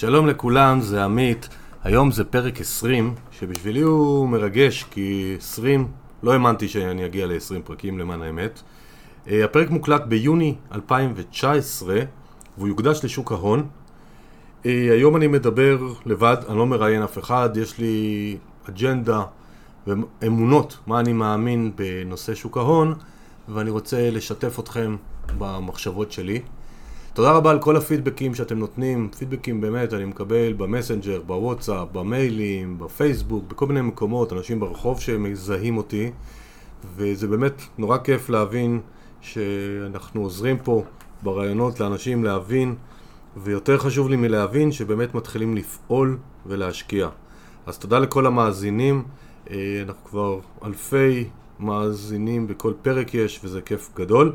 שלום לכולם, זה עמית. היום זה פרק 20, שבשבילי הוא מרגש, כי 20, לא האמנתי שאני אגיע ל-20 פרקים למען האמת. אה, הפרק מוקלט ביוני 2019, והוא יוקדש לשוק ההון. אה, היום אני מדבר לבד, אני לא מראיין אף אחד, יש לי אג'נדה ואמונות, מה אני מאמין בנושא שוק ההון, ואני רוצה לשתף אתכם במחשבות שלי. תודה רבה על כל הפידבקים שאתם נותנים, פידבקים באמת אני מקבל במסנג'ר, בוואטסאפ, במיילים, בפייסבוק, בכל מיני מקומות, אנשים ברחוב שמזהים אותי וזה באמת נורא כיף להבין שאנחנו עוזרים פה ברעיונות לאנשים להבין ויותר חשוב לי מלהבין שבאמת מתחילים לפעול ולהשקיע. אז תודה לכל המאזינים, אה, אנחנו כבר אלפי מאזינים בכל פרק יש וזה כיף גדול.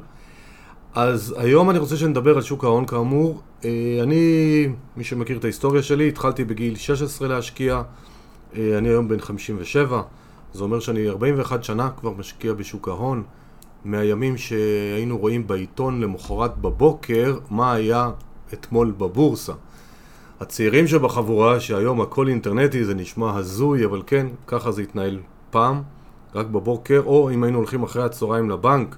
אז היום אני רוצה שנדבר על שוק ההון כאמור. אה, אני, מי שמכיר את ההיסטוריה שלי, התחלתי בגיל 16 להשקיע, אה, אני היום בן 57, זה אומר שאני 41 שנה כבר משקיע בשוק ההון, מהימים שהיינו רואים בעיתון למחרת בבוקר מה היה אתמול בבורסה. הצעירים שבחבורה, שהיום הכל אינטרנטי, זה נשמע הזוי, אבל כן, ככה זה התנהל פעם, רק בבוקר, או אם היינו הולכים אחרי הצהריים לבנק,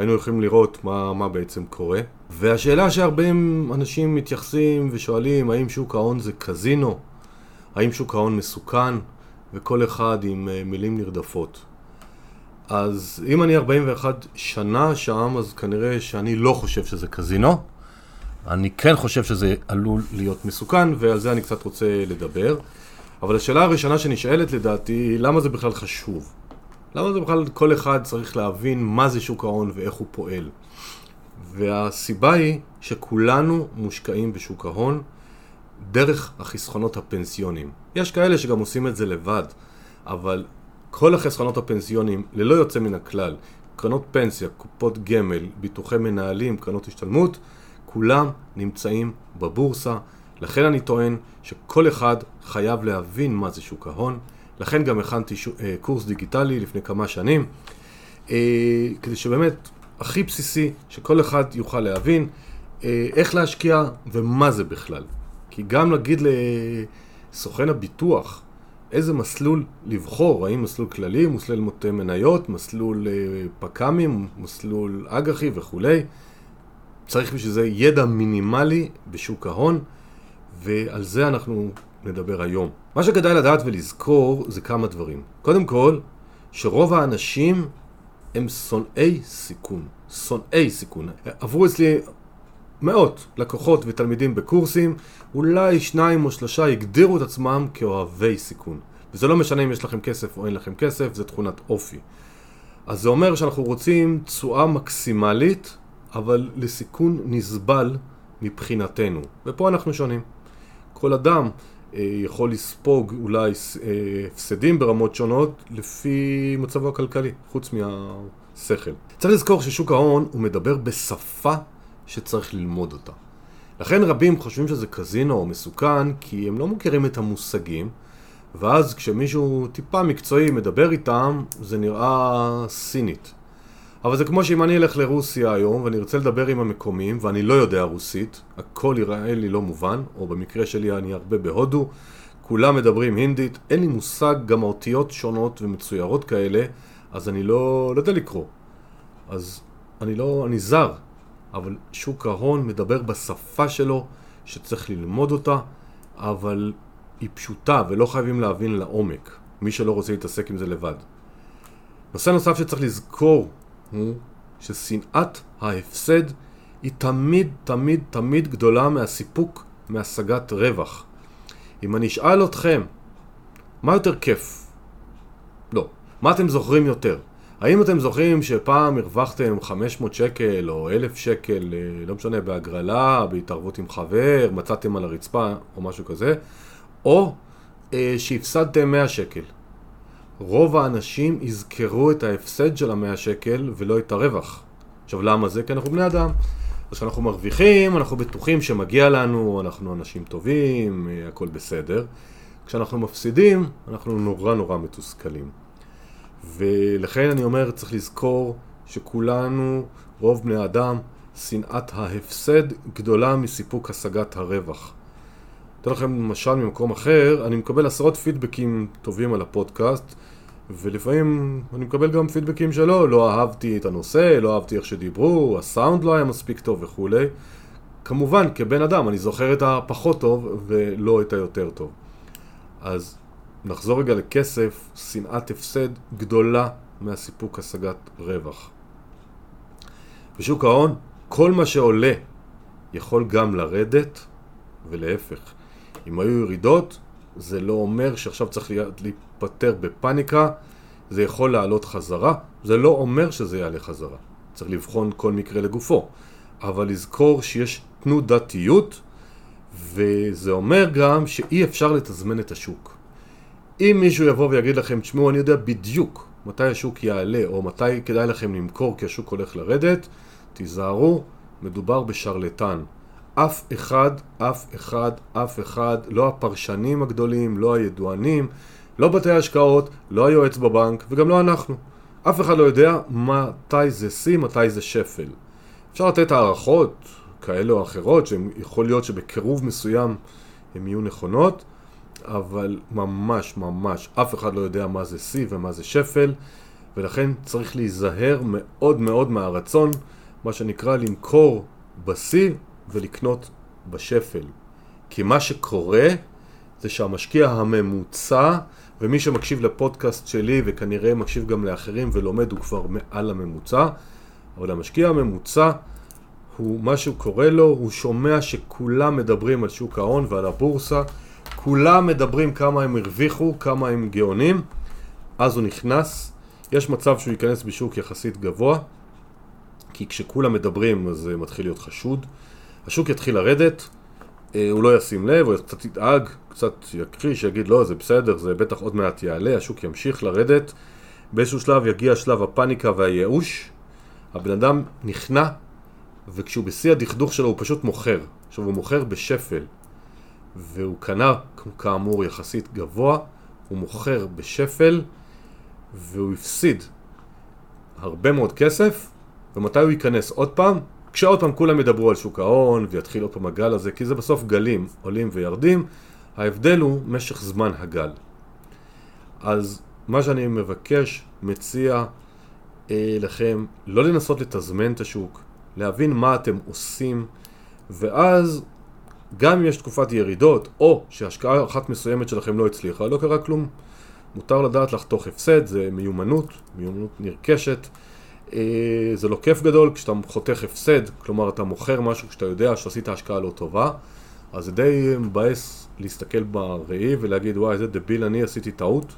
היינו יכולים לראות מה, מה בעצם קורה. והשאלה שהרבה אנשים מתייחסים ושואלים, האם שוק ההון זה קזינו? האם שוק ההון מסוכן? וכל אחד עם uh, מילים נרדפות. אז אם אני 41 שנה שם, אז כנראה שאני לא חושב שזה קזינו. אני כן חושב שזה עלול להיות מסוכן, ועל זה אני קצת רוצה לדבר. אבל השאלה הראשונה שנשאלת לדעתי, למה זה בכלל חשוב? למה זה בכלל כל אחד צריך להבין מה זה שוק ההון ואיך הוא פועל? והסיבה היא שכולנו מושקעים בשוק ההון דרך החסכונות הפנסיונים. יש כאלה שגם עושים את זה לבד, אבל כל החסכונות הפנסיונים, ללא יוצא מן הכלל, קרנות פנסיה, קופות גמל, ביטוחי מנהלים, קרנות השתלמות, כולם נמצאים בבורסה. לכן אני טוען שכל אחד חייב להבין מה זה שוק ההון. לכן גם הכנתי ש... אה, קורס דיגיטלי לפני כמה שנים, אה, כדי שבאמת, הכי בסיסי, שכל אחד יוכל להבין אה, איך להשקיע ומה זה בכלל. כי גם להגיד לסוכן הביטוח איזה מסלול לבחור, האם מסלול כללי, מסלול מוטה מניות, מסלול פק"מים, מסלול אג"חי וכולי, צריך בשביל זה ידע מינימלי בשוק ההון, ועל זה אנחנו נדבר היום. מה שכדאי לדעת ולזכור זה כמה דברים. קודם כל, שרוב האנשים הם שונאי סיכון. שונאי סיכון. עברו אצלי מאות לקוחות ותלמידים בקורסים, אולי שניים או שלושה הגדירו את עצמם כאוהבי סיכון. וזה לא משנה אם יש לכם כסף או אין לכם כסף, זה תכונת אופי. אז זה אומר שאנחנו רוצים תשואה מקסימלית, אבל לסיכון נסבל מבחינתנו. ופה אנחנו שונים. כל אדם יכול לספוג אולי אה, הפסדים ברמות שונות לפי מצבו הכלכלי, חוץ מהשכל. צריך לזכור ששוק ההון הוא מדבר בשפה שצריך ללמוד אותה. לכן רבים חושבים שזה קזינו או מסוכן כי הם לא מכירים את המושגים ואז כשמישהו טיפה מקצועי מדבר איתם זה נראה סינית. אבל זה כמו שאם אני אלך לרוסיה היום ואני ארצה לדבר עם המקומיים ואני לא יודע רוסית, הכל יראה לי לא מובן, או במקרה שלי אני הרבה בהודו, כולם מדברים הינדית, אין לי מושג, גם האותיות שונות ומצוירות כאלה, אז אני לא, לא יודע לקרוא. אז אני לא, אני זר, אבל שוק ההון מדבר בשפה שלו, שצריך ללמוד אותה, אבל היא פשוטה ולא חייבים להבין לעומק, מי שלא רוצה להתעסק עם זה לבד. נושא נוסף שצריך לזכור הוא ששנאת ההפסד היא תמיד תמיד תמיד גדולה מהסיפוק מהשגת רווח. אם אני אשאל אתכם, מה יותר כיף? לא. מה אתם זוכרים יותר? האם אתם זוכרים שפעם הרווחתם 500 שקל או 1,000 שקל, אה, לא משנה, בהגרלה, בהתערבות עם חבר, מצאתם על הרצפה או משהו כזה, או אה, שהפסדתם 100 שקל. רוב האנשים יזכרו את ההפסד של המאה שקל ולא את הרווח. עכשיו למה זה? כי אנחנו בני אדם. אז כשאנחנו מרוויחים, אנחנו בטוחים שמגיע לנו, אנחנו אנשים טובים, הכל בסדר. כשאנחנו מפסידים, אנחנו נורא נורא מתוסכלים. ולכן אני אומר, צריך לזכור שכולנו, רוב בני האדם, שנאת ההפסד גדולה מסיפוק השגת הרווח. אתן לכם למשל ממקום אחר, אני מקבל עשרות פידבקים טובים על הפודקאסט, ולפעמים אני מקבל גם פידבקים שלא, לא אהבתי את הנושא, לא אהבתי איך שדיברו, הסאונד לא היה מספיק טוב וכולי. כמובן, כבן אדם, אני זוכר את הפחות טוב ולא את היותר טוב. אז נחזור רגע לכסף, שנאת הפסד גדולה מהסיפוק השגת רווח. בשוק ההון, כל מה שעולה יכול גם לרדת, ולהפך. אם היו ירידות, זה לא אומר שעכשיו צריך להיפטר בפאניקה, זה יכול לעלות חזרה, זה לא אומר שזה יעלה חזרה. צריך לבחון כל מקרה לגופו. אבל לזכור שיש תנודתיות, וזה אומר גם שאי אפשר לתזמן את השוק. אם מישהו יבוא ויגיד לכם, תשמעו, אני יודע בדיוק מתי השוק יעלה, או מתי כדאי לכם למכור כי השוק הולך לרדת, תיזהרו, מדובר בשרלטן. אף אחד, אף אחד, אף אחד, לא הפרשנים הגדולים, לא הידוענים, לא בתי השקעות, לא היועץ בבנק, וגם לא אנחנו. אף אחד לא יודע מתי זה שיא, מתי זה שפל. אפשר לתת הערכות כאלה או אחרות, שיכול להיות שבקירוב מסוים הן יהיו נכונות, אבל ממש ממש אף אחד לא יודע מה זה שיא ומה זה שפל, ולכן צריך להיזהר מאוד מאוד מהרצון, מה שנקרא למכור בשיא ולקנות בשפל. כי מה שקורה זה שהמשקיע הממוצע, ומי שמקשיב לפודקאסט שלי וכנראה מקשיב גם לאחרים ולומד הוא כבר מעל הממוצע, אבל המשקיע הממוצע הוא, מה שהוא קורא לו, הוא שומע שכולם מדברים על שוק ההון ועל הבורסה כולם מדברים כמה הם הרוויחו, כמה הם גאונים, אז הוא נכנס. יש מצב שהוא ייכנס בשוק יחסית גבוה, כי כשכולם מדברים אז זה מתחיל להיות חשוד. השוק יתחיל לרדת, אה, הוא לא ישים לב, הוא קצת ידאג, קצת יכחיש, יגיד לא, זה בסדר, זה בטח עוד מעט יעלה, השוק ימשיך לרדת. באיזשהו שלב יגיע שלב הפאניקה והייאוש, הבן אדם נכנע, וכשהוא בשיא הדכדוך שלו הוא פשוט מוכר. עכשיו הוא מוכר בשפל. והוא קנה כאמור יחסית גבוה, הוא מוכר בשפל והוא הפסיד הרבה מאוד כסף ומתי הוא ייכנס עוד פעם? כשעוד פעם כולם ידברו על שוק ההון ויתחיל עוד פעם הגל הזה כי זה בסוף גלים עולים וירדים ההבדל הוא משך זמן הגל אז מה שאני מבקש, מציע אה, לכם לא לנסות לתזמן את השוק להבין מה אתם עושים ואז גם אם יש תקופת ירידות, או שהשקעה אחת מסוימת שלכם לא הצליחה, לא קרה כלום. מותר לדעת לחתוך הפסד, זה מיומנות, מיומנות נרכשת. אה, זה לא כיף גדול כשאתה חותך הפסד, כלומר אתה מוכר משהו כשאתה יודע שעשית השקעה לא טובה, אז זה די מבאס להסתכל בראי ולהגיד וואי איזה דביל אני עשיתי טעות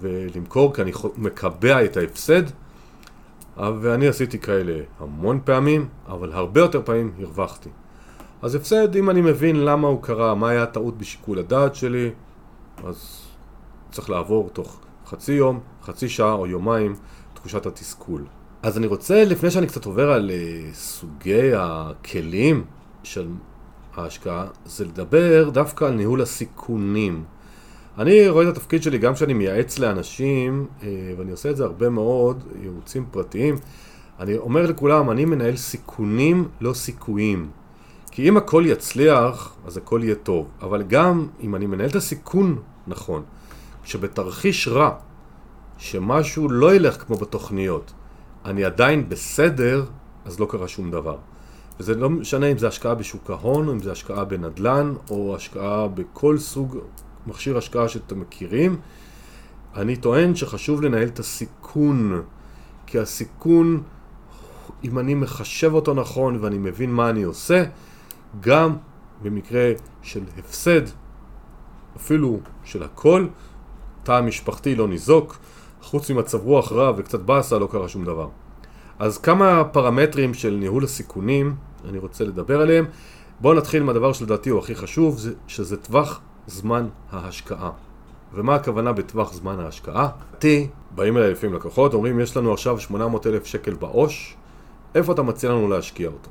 ולמכור כי אני מקבע את ההפסד ואני עשיתי כאלה המון פעמים, אבל הרבה יותר פעמים הרווחתי. אז הפסד, אם אני מבין למה הוא קרה, מה היה הטעות בשיקול הדעת שלי, אז צריך לעבור תוך חצי יום, חצי שעה או יומיים תחושת התסכול. אז אני רוצה, לפני שאני קצת עובר על uh, סוגי הכלים של ההשקעה, זה לדבר דווקא על ניהול הסיכונים. אני רואה את התפקיד שלי גם כשאני מייעץ לאנשים, uh, ואני עושה את זה הרבה מאוד, ייעוצים פרטיים. אני אומר לכולם, אני מנהל סיכונים, לא סיכויים. כי אם הכל יצליח, אז הכל יהיה טוב. אבל גם אם אני מנהל את הסיכון נכון, שבתרחיש רע, שמשהו לא ילך כמו בתוכניות, אני עדיין בסדר, אז לא קרה שום דבר. וזה לא משנה אם זה השקעה בשוק ההון, או אם זה השקעה בנדל"ן, או השקעה בכל סוג מכשיר השקעה שאתם מכירים. אני טוען שחשוב לנהל את הסיכון, כי הסיכון, אם אני מחשב אותו נכון ואני מבין מה אני עושה, גם במקרה של הפסד, אפילו של הכל, תא המשפחתי לא ניזוק, חוץ ממצב רוח רע וקצת באסה לא קרה שום דבר. אז כמה פרמטרים של ניהול הסיכונים אני רוצה לדבר עליהם. בואו נתחיל מהדבר שלדעתי הוא הכי חשוב, שזה טווח זמן ההשקעה. ומה הכוונה בטווח זמן ההשקעה? T, באים אליי לפעמים לקוחות, אומרים יש לנו עכשיו 800 אלף שקל בעו"ש, איפה אתה מציע לנו להשקיע אותו?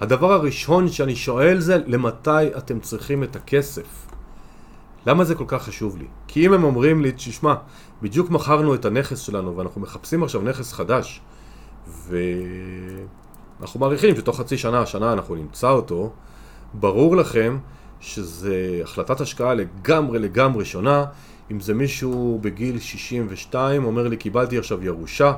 הדבר הראשון שאני שואל זה למתי אתם צריכים את הכסף? למה זה כל כך חשוב לי? כי אם הם אומרים לי, תשמע, בדיוק מכרנו את הנכס שלנו ואנחנו מחפשים עכשיו נכס חדש. ואנחנו מעריכים שתוך חצי שנה, שנה אנחנו נמצא אותו, ברור לכם שזה החלטת השקעה לגמרי לגמרי שונה. אם זה מישהו בגיל 62 אומר לי קיבלתי עכשיו ירושה.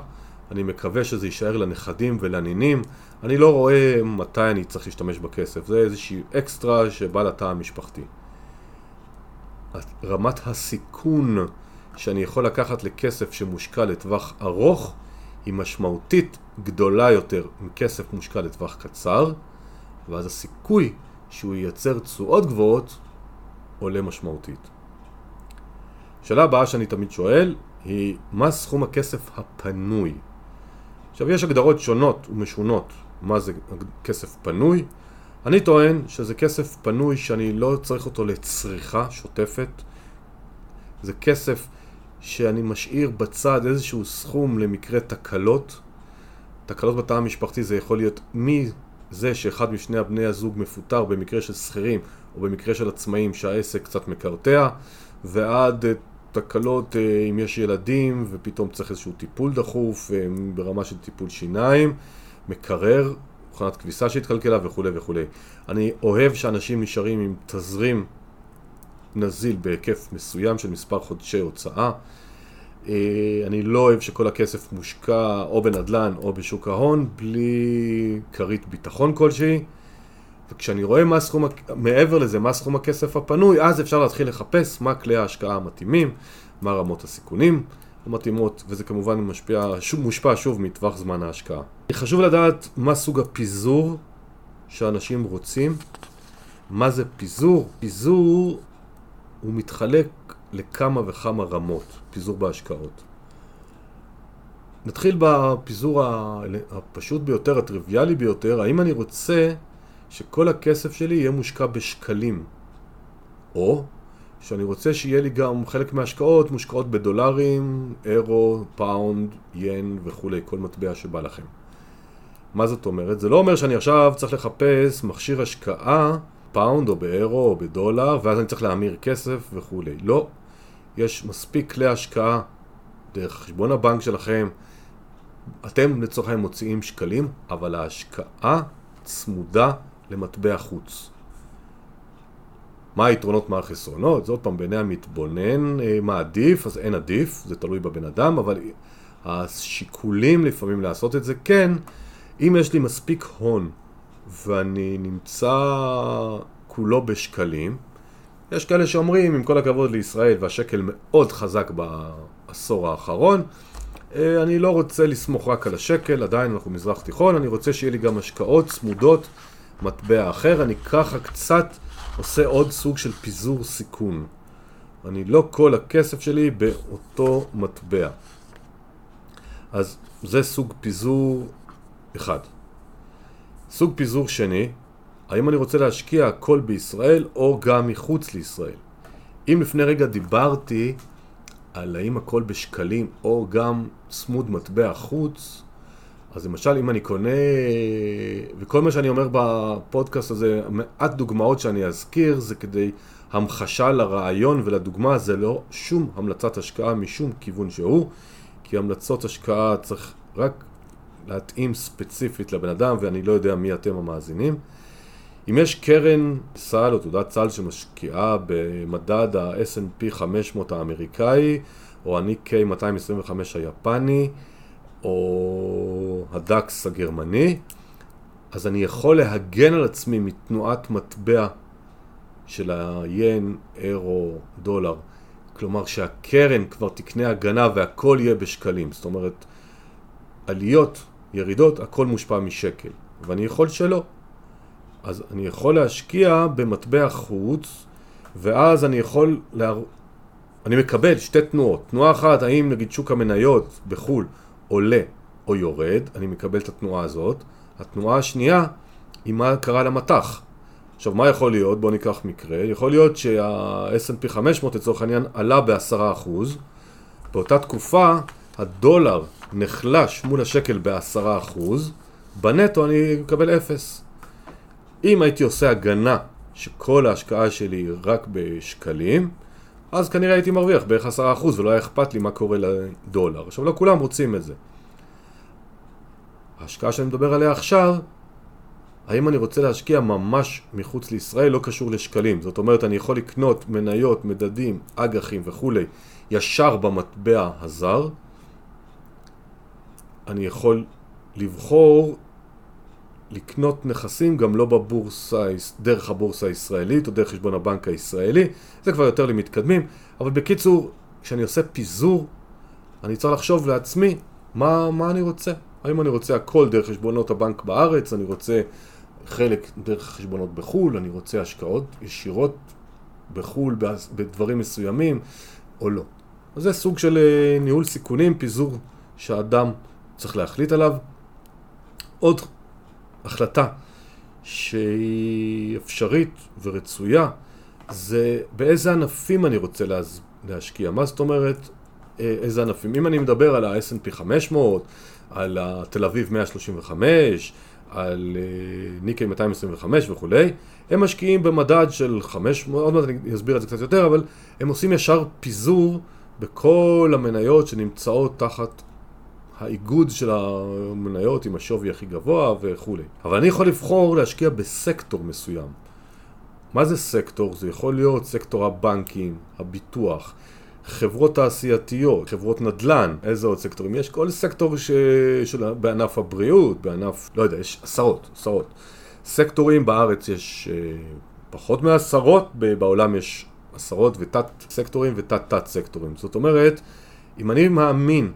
אני מקווה שזה יישאר לנכדים ולנינים. אני לא רואה מתי אני צריך להשתמש בכסף. זה איזושהי אקסטרה שבא לתא המשפחתי רמת הסיכון שאני יכול לקחת לכסף שמושקע לטווח ארוך היא משמעותית גדולה יותר מכסף מושקע לטווח קצר ואז הסיכוי שהוא ייצר תשואות גבוהות עולה משמעותית. השאלה הבאה שאני תמיד שואל היא מה סכום הכסף הפנוי? עכשיו יש הגדרות שונות ומשונות מה זה כסף פנוי אני טוען שזה כסף פנוי שאני לא צריך אותו לצריכה שוטפת זה כסף שאני משאיר בצד איזשהו סכום למקרה תקלות תקלות בתא המשפחתי זה יכול להיות מזה שאחד משני הבני הזוג מפוטר במקרה של שכירים או במקרה של עצמאים שהעסק קצת מקרטע ועד אה, תקלות אה, אם יש ילדים ופתאום צריך איזשהו טיפול דחוף אה, ברמה של טיפול שיניים, מקרר, מכונת כביסה שהתקלקלה וכולי וכולי. אני אוהב שאנשים נשארים עם תזרים נזיל בהיקף מסוים של מספר חודשי הוצאה. אה, אני לא אוהב שכל הכסף מושקע או בנדל"ן או בשוק ההון בלי כרית ביטחון כלשהי. וכשאני רואה מה סכום, מעבר לזה, מה סכום הכסף הפנוי, אז אפשר להתחיל לחפש מה כלי ההשקעה המתאימים, מה רמות הסיכונים המתאימות, וזה כמובן משפיע, מושפע שוב מטווח זמן ההשקעה. חשוב לדעת מה סוג הפיזור שאנשים רוצים. מה זה פיזור? פיזור הוא מתחלק לכמה וכמה רמות, פיזור בהשקעות. נתחיל בפיזור הפשוט ביותר, הטריוויאלי ביותר, האם אני רוצה שכל הכסף שלי יהיה מושקע בשקלים, או שאני רוצה שיהיה לי גם חלק מההשקעות מושקעות בדולרים, אירו, פאונד, ין וכולי, כל מטבע שבא לכם. מה זאת אומרת? זה לא אומר שאני עכשיו צריך לחפש מכשיר השקעה, פאונד או באירו או בדולר, ואז אני צריך להמיר כסף וכולי. לא. יש מספיק כלי השקעה דרך חשבון הבנק שלכם. אתם לצורך העניין מוציאים שקלים, אבל ההשקעה צמודה למטבע חוץ. מה היתרונות, מה החסרונות? זה עוד פעם בעיני המתבונן, אה, מה עדיף, אז אין עדיף, זה תלוי בבן אדם, אבל השיקולים לפעמים לעשות את זה כן, אם יש לי מספיק הון ואני נמצא כולו בשקלים, יש כאלה שאומרים, עם כל הכבוד לישראל והשקל מאוד חזק בעשור האחרון, אה, אני לא רוצה לסמוך רק על השקל, עדיין אנחנו מזרח תיכון, אני רוצה שיהיה לי גם השקעות צמודות מטבע אחר, אני ככה קצת עושה עוד סוג של פיזור סיכון. אני לא כל הכסף שלי באותו מטבע. אז זה סוג פיזור אחד. סוג פיזור שני, האם אני רוצה להשקיע הכל בישראל או גם מחוץ לישראל? אם לפני רגע דיברתי על האם הכל בשקלים או גם צמוד מטבע חוץ, אז למשל אם אני קונה, וכל מה שאני אומר בפודקאסט הזה, מעט דוגמאות שאני אזכיר זה כדי המחשה לרעיון ולדוגמה, זה לא שום המלצת השקעה משום כיוון שהוא, כי המלצות השקעה צריך רק להתאים ספציפית לבן אדם ואני לא יודע מי אתם המאזינים. אם יש קרן סל או תעודת סל שמשקיעה במדד ה-S&P 500 האמריקאי או ה-Nikkei 225 היפני או הדקס הגרמני, אז אני יכול להגן על עצמי מתנועת מטבע של היין, אירו, דולר. כלומר שהקרן כבר תקנה הגנה והכל יהיה בשקלים. זאת אומרת, עליות, ירידות, הכל מושפע משקל. ואני יכול שלא. אז אני יכול להשקיע במטבע חוץ, ואז אני יכול לה... אני מקבל שתי תנועות. תנועה אחת, האם נגיד שוק המניות בחו"ל עולה או יורד, אני מקבל את התנועה הזאת. התנועה השנייה היא מה קרה למטח. עכשיו, מה יכול להיות? בואו ניקח מקרה. יכול להיות שה-S&P 500 לצורך העניין עלה ב-10%. באותה תקופה הדולר נחלש מול השקל ב-10%, בנטו אני מקבל 0. אם הייתי עושה הגנה שכל ההשקעה שלי היא רק בשקלים, אז כנראה הייתי מרוויח בערך 10% ולא היה אכפת לי מה קורה לדולר. עכשיו, לא כולם רוצים את זה. ההשקעה שאני מדבר עליה עכשיו, האם אני רוצה להשקיע ממש מחוץ לישראל, לא קשור לשקלים. זאת אומרת, אני יכול לקנות מניות, מדדים, אג"חים וכולי, ישר במטבע הזר. אני יכול לבחור לקנות נכסים גם לא בבורסה, דרך הבורסה הישראלית או דרך חשבון הבנק הישראלי, זה כבר יותר למתקדמים, אבל בקיצור, כשאני עושה פיזור, אני צריך לחשוב לעצמי מה, מה אני רוצה. האם אני רוצה הכל דרך חשבונות הבנק בארץ, אני רוצה חלק דרך חשבונות בחו"ל, אני רוצה השקעות ישירות בחו"ל בדברים מסוימים או לא. אז זה סוג של אה, ניהול סיכונים, פיזור שהאדם צריך להחליט עליו. עוד החלטה שהיא אפשרית ורצויה זה באיזה ענפים אני רוצה להז... להשקיע. מה זאת אומרת אה, איזה ענפים? אם אני מדבר על ה-S&P 500, על תל אביב 135, על אה, ניקי 225 וכולי, הם משקיעים במדד של 500, עוד מעט אני אסביר את זה קצת יותר, אבל הם עושים ישר פיזור בכל המניות שנמצאות תחת האיגוד של המניות עם השווי הכי גבוה וכולי. אבל אני יכול לבחור להשקיע בסקטור מסוים. מה זה סקטור? זה יכול להיות סקטור הבנקים, הביטוח, חברות תעשייתיות, חברות נדל"ן, איזה עוד סקטורים יש? כל סקטור ש... של... בענף הבריאות, בענף, לא יודע, יש עשרות, עשרות. סקטורים בארץ יש אה, פחות מעשרות, בעולם יש עשרות ותת סקטורים ותת תת סקטורים. זאת אומרת, אם אני מאמין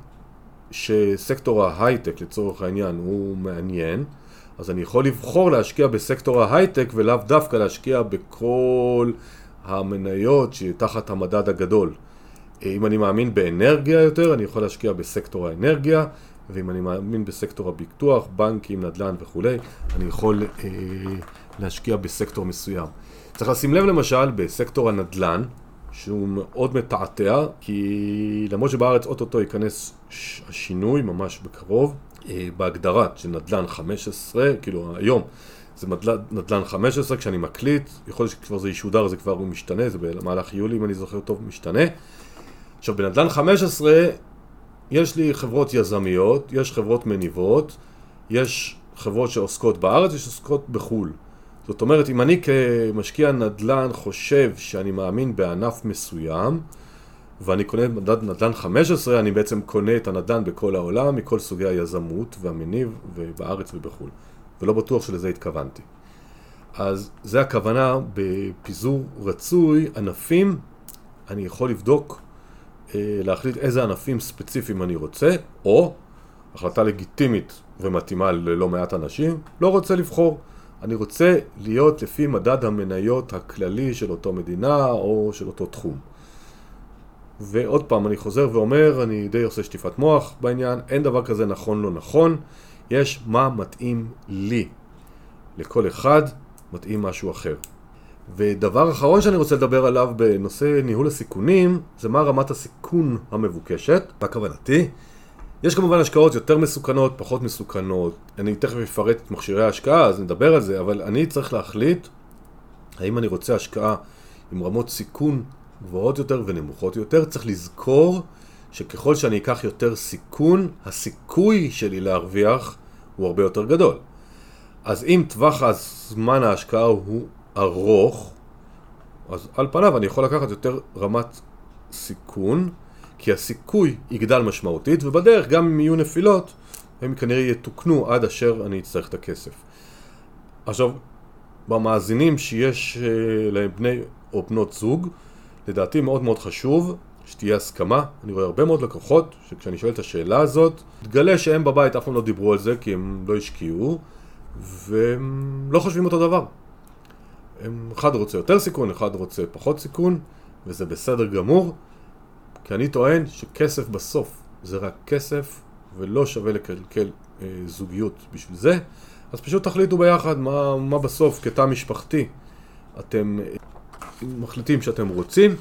שסקטור ההייטק לצורך העניין הוא מעניין, אז אני יכול לבחור להשקיע בסקטור ההייטק ולאו דווקא להשקיע בכל המניות שתחת המדד הגדול. אם אני מאמין באנרגיה יותר, אני יכול להשקיע בסקטור האנרגיה, ואם אני מאמין בסקטור הביטוח, בנקים, נדל"ן וכולי, אני יכול אה, להשקיע בסקטור מסוים. צריך לשים לב למשל בסקטור הנדל"ן, שהוא מאוד מתעתע, כי למרות שבארץ אוטוטו ייכנס השינוי ממש בקרוב, אה, בהגדרה של נדל"ן 15, כאילו היום זה נדל"ן, נדל"ן 15, כשאני מקליט, יכול להיות שכבר זה ישודר, זה כבר משתנה, זה במהלך יולי אם אני זוכר טוב משתנה. עכשיו בנדל"ן 15 יש לי חברות יזמיות, יש חברות מניבות, יש חברות שעוסקות בארץ, יש שעוסקות בחו"ל. זאת אומרת, אם אני כמשקיע נדל"ן חושב שאני מאמין בענף מסוים, ואני קונה מדד נדל"ן 15, אני בעצם קונה את הנדל"ן בכל העולם, מכל סוגי היזמות והמניב, ובארץ ובחו"ל. ולא בטוח שלזה התכוונתי. אז זה הכוונה בפיזור רצוי, ענפים, אני יכול לבדוק, אה, להחליט איזה ענפים ספציפיים אני רוצה, או החלטה לגיטימית ומתאימה ללא מעט אנשים, לא רוצה לבחור. אני רוצה להיות לפי מדד המניות הכללי של אותו מדינה או של אותו תחום. ועוד פעם, אני חוזר ואומר, אני די עושה שטיפת מוח בעניין, אין דבר כזה נכון לא נכון, יש מה מתאים לי. לכל אחד מתאים משהו אחר. ודבר אחרון שאני רוצה לדבר עליו בנושא ניהול הסיכונים, זה מה רמת הסיכון המבוקשת, מה כוונתי? יש כמובן השקעות יותר מסוכנות, פחות מסוכנות. אני תכף אפרט את מכשירי ההשקעה, אז נדבר על זה, אבל אני צריך להחליט האם אני רוצה השקעה עם רמות סיכון גבוהות יותר ונמוכות יותר. צריך לזכור שככל שאני אקח יותר סיכון, הסיכוי שלי להרוויח הוא הרבה יותר גדול. אז אם טווח הזמן ההשקעה הוא ארוך, אז על פניו אני יכול לקחת יותר רמת סיכון, כי הסיכוי יגדל משמעותית, ובדרך גם אם יהיו נפילות, הם כנראה יתוקנו עד אשר אני אצטרך את הכסף. עכשיו, במאזינים שיש אה, להם בני או בנות זוג, לדעתי מאוד מאוד חשוב שתהיה הסכמה. אני רואה הרבה מאוד לקוחות שכשאני שואל את השאלה הזאת, תגלה שהם בבית אף פעם לא דיברו על זה כי הם לא השקיעו, והם לא חושבים אותו דבר. הם, אחד רוצה יותר סיכון, אחד רוצה פחות סיכון, וזה בסדר גמור. כי אני טוען שכסף בסוף זה רק כסף ולא שווה לקלקל אה, זוגיות בשביל זה, אז פשוט תחליטו ביחד מה, מה בסוף כתא משפחתי אתם אה, מחליטים שאתם רוצים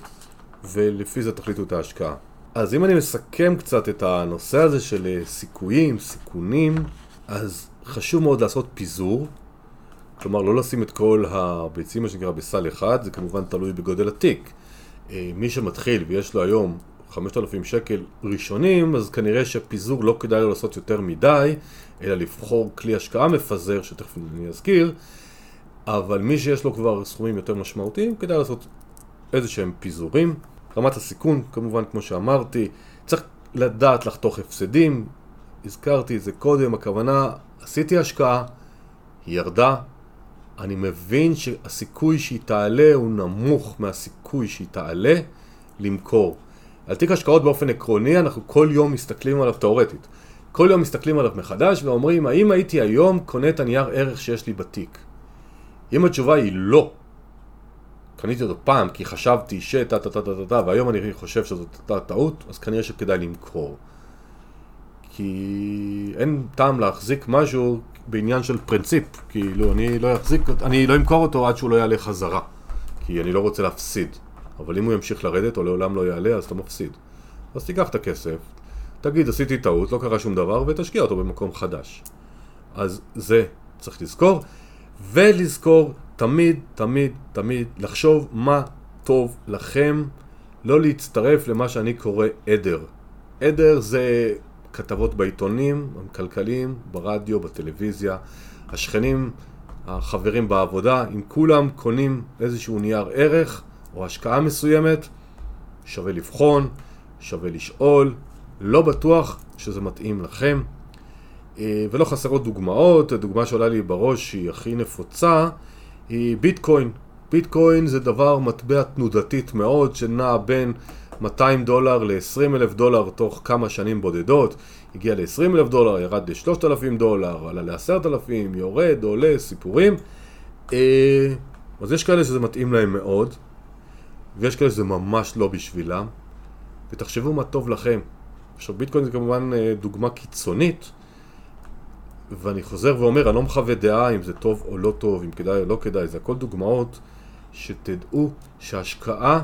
ולפי זה תחליטו את ההשקעה. אז אם אני מסכם קצת את הנושא הזה של אה, סיכויים, סיכונים, אז חשוב מאוד לעשות פיזור, כלומר לא לשים את כל הביצים, מה שנקרא, בסל אחד, זה כמובן תלוי בגודל התיק. אה, מי שמתחיל ויש לו היום 5,000 שקל ראשונים, אז כנראה שפיזור לא כדאי לו לעשות יותר מדי, אלא לבחור כלי השקעה מפזר, שתכף אני אזכיר, אבל מי שיש לו כבר סכומים יותר משמעותיים, כדאי לעשות איזה שהם פיזורים. רמת הסיכון, כמובן, כמו שאמרתי, צריך לדעת לחתוך הפסדים, הזכרתי את זה קודם, הכוונה, עשיתי השקעה, היא ירדה, אני מבין שהסיכוי שהיא תעלה הוא נמוך מהסיכוי שהיא תעלה למכור. על תיק השקעות באופן עקרוני אנחנו כל יום מסתכלים עליו תאורטית. כל יום מסתכלים עליו מחדש ואומרים האם הייתי היום קונה את הנייר ערך שיש לי בתיק? אם התשובה היא לא, קניתי אותו פעם כי חשבתי שטה טה טה טה טה והיום אני חושב שזאת טעות, אז כנראה שכדאי למכור. כי אין טעם להחזיק משהו בעניין של פרינציפ, כאילו אני לא אחזיק, אני לא אמכור אותו עד שהוא לא יעלה חזרה, כי אני לא רוצה להפסיד. אבל אם הוא ימשיך לרדת או לעולם לא יעלה, אז אתה מפסיד. אז תיקח את הכסף, תגיד עשיתי טעות, לא קרה שום דבר, ותשקיע אותו במקום חדש. אז זה צריך לזכור, ולזכור תמיד, תמיד, תמיד לחשוב מה טוב לכם, לא להצטרף למה שאני קורא עדר. עדר זה כתבות בעיתונים הכלכליים, ברדיו, בטלוויזיה, השכנים, החברים בעבודה, אם כולם קונים איזשהו נייר ערך או השקעה מסוימת, שווה לבחון, שווה לשאול, לא בטוח שזה מתאים לכם. אה, ולא חסרות דוגמאות, הדוגמה שעולה לי בראש שהיא הכי נפוצה היא ביטקוין. ביטקוין זה דבר מטבע תנודתית מאוד שנע בין 200 דולר ל-20 אלף דולר תוך כמה שנים בודדות, הגיע ל-20 אלף דולר, ירד ל-3,000 דולר, עלה ל-10,000, יורד, עולה, סיפורים. אה, אז יש כאלה שזה מתאים להם מאוד, ויש כאלה שזה ממש לא בשבילם, ותחשבו מה טוב לכם. עכשיו ביטקוין זה כמובן אה, דוגמה קיצונית, ואני חוזר ואומר, אני לא מחווה דעה אם זה טוב או לא טוב, אם כדאי או לא כדאי, זה הכל דוגמאות שתדעו שהשקעה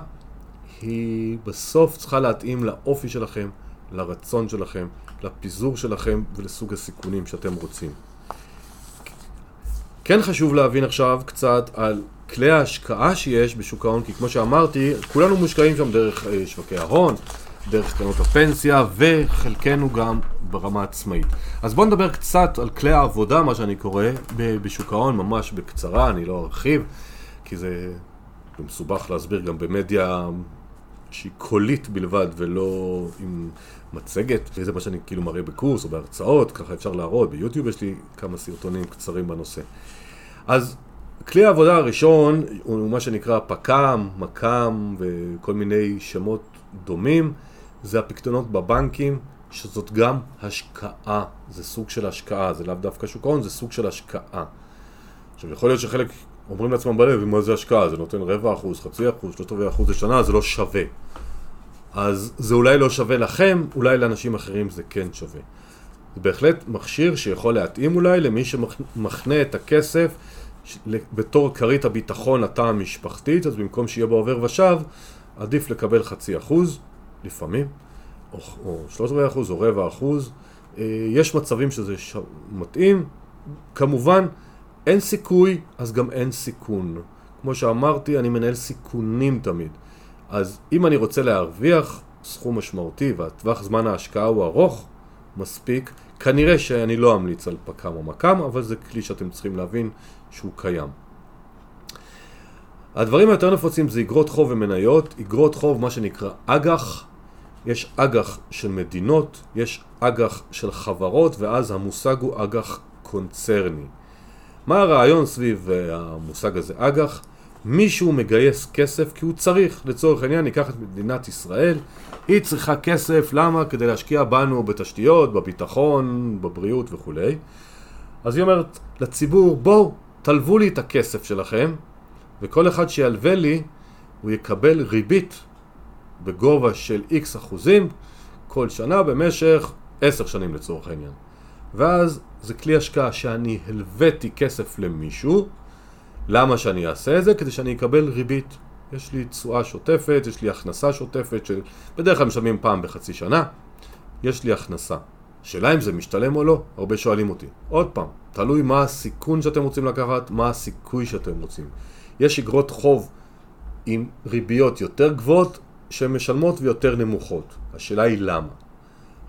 היא בסוף צריכה להתאים לאופי שלכם, לרצון שלכם, לפיזור שלכם ולסוג הסיכונים שאתם רוצים. כן חשוב להבין עכשיו קצת על כלי ההשקעה שיש בשוק ההון, כי כמו שאמרתי, כולנו מושקעים שם דרך אה, שווקי ההון, דרך קרנות הפנסיה, וחלקנו גם ברמה עצמאית. אז בואו נדבר קצת על כלי העבודה, מה שאני קורא, בשוק ההון, ממש בקצרה, אני לא ארחיב, כי זה מסובך להסביר גם במדיה שהיא קולית בלבד ולא עם מצגת, וזה מה שאני כאילו מראה בקורס או בהרצאות, ככה אפשר להראות, ביוטיוב יש לי כמה סרטונים קצרים בנושא. אז כלי העבודה הראשון הוא מה שנקרא פק"ם, מק"ם וכל מיני שמות דומים, זה הפקדונות בבנקים, שזאת גם השקעה, זה סוג של השקעה, זה לאו דווקא שוק ההון, זה סוג של השקעה. עכשיו יכול להיות שחלק אומרים לעצמם בלב, מה זה השקעה? זה נותן רבע אחוז, חצי אחוז, שלושת רבעי אחוז לשנה, זה לא שווה. אז זה אולי לא שווה לכם, אולי לאנשים אחרים זה כן שווה. זה בהחלט מכשיר שיכול להתאים אולי למי שמחנה את הכסף בתור כרית הביטחון לתא המשפחתית, אז במקום שיהיה בעובר ושב, עדיף לקבל חצי אחוז, לפעמים, או, או שלושת רבעי אחוז או רבע אחוז. אה, יש מצבים שזה ש... מתאים, כמובן אין סיכוי, אז גם אין סיכון. כמו שאמרתי, אני מנהל סיכונים תמיד. אז אם אני רוצה להרוויח סכום משמעותי והטווח זמן ההשקעה הוא ארוך מספיק, כנראה שאני לא אמליץ על פק"ם או מק"ם, אבל זה כלי שאתם צריכים להבין שהוא קיים. הדברים היותר נפוצים זה אגרות חוב ומניות, אגרות חוב מה שנקרא אג"ח, יש אג"ח של מדינות, יש אג"ח של חברות, ואז המושג הוא אג"ח קונצרני. מה הרעיון סביב אה, המושג הזה אג"ח? מישהו מגייס כסף כי הוא צריך, לצורך העניין ניקח את מדינת ישראל, היא צריכה כסף, למה? כדי להשקיע בנו בתשתיות, בביטחון, בבריאות וכולי. אז היא אומרת לציבור, בואו, תלוו לי את הכסף שלכם, וכל אחד שילווה לי, הוא יקבל ריבית בגובה של איקס אחוזים כל שנה במשך עשר שנים לצורך העניין. ואז זה כלי השקעה שאני הלוויתי כסף למישהו, למה שאני אעשה את זה? כדי שאני אקבל ריבית. יש לי תשואה שוטפת, יש לי הכנסה שוטפת, שבדרך כלל משלמים פעם בחצי שנה, יש לי הכנסה. שאלה אם זה משתלם או לא, הרבה שואלים אותי. עוד פעם, תלוי מה הסיכון שאתם רוצים לקחת, מה הסיכוי שאתם רוצים. יש אגרות חוב עם ריביות יותר גבוהות שמשלמות ויותר נמוכות. השאלה היא למה.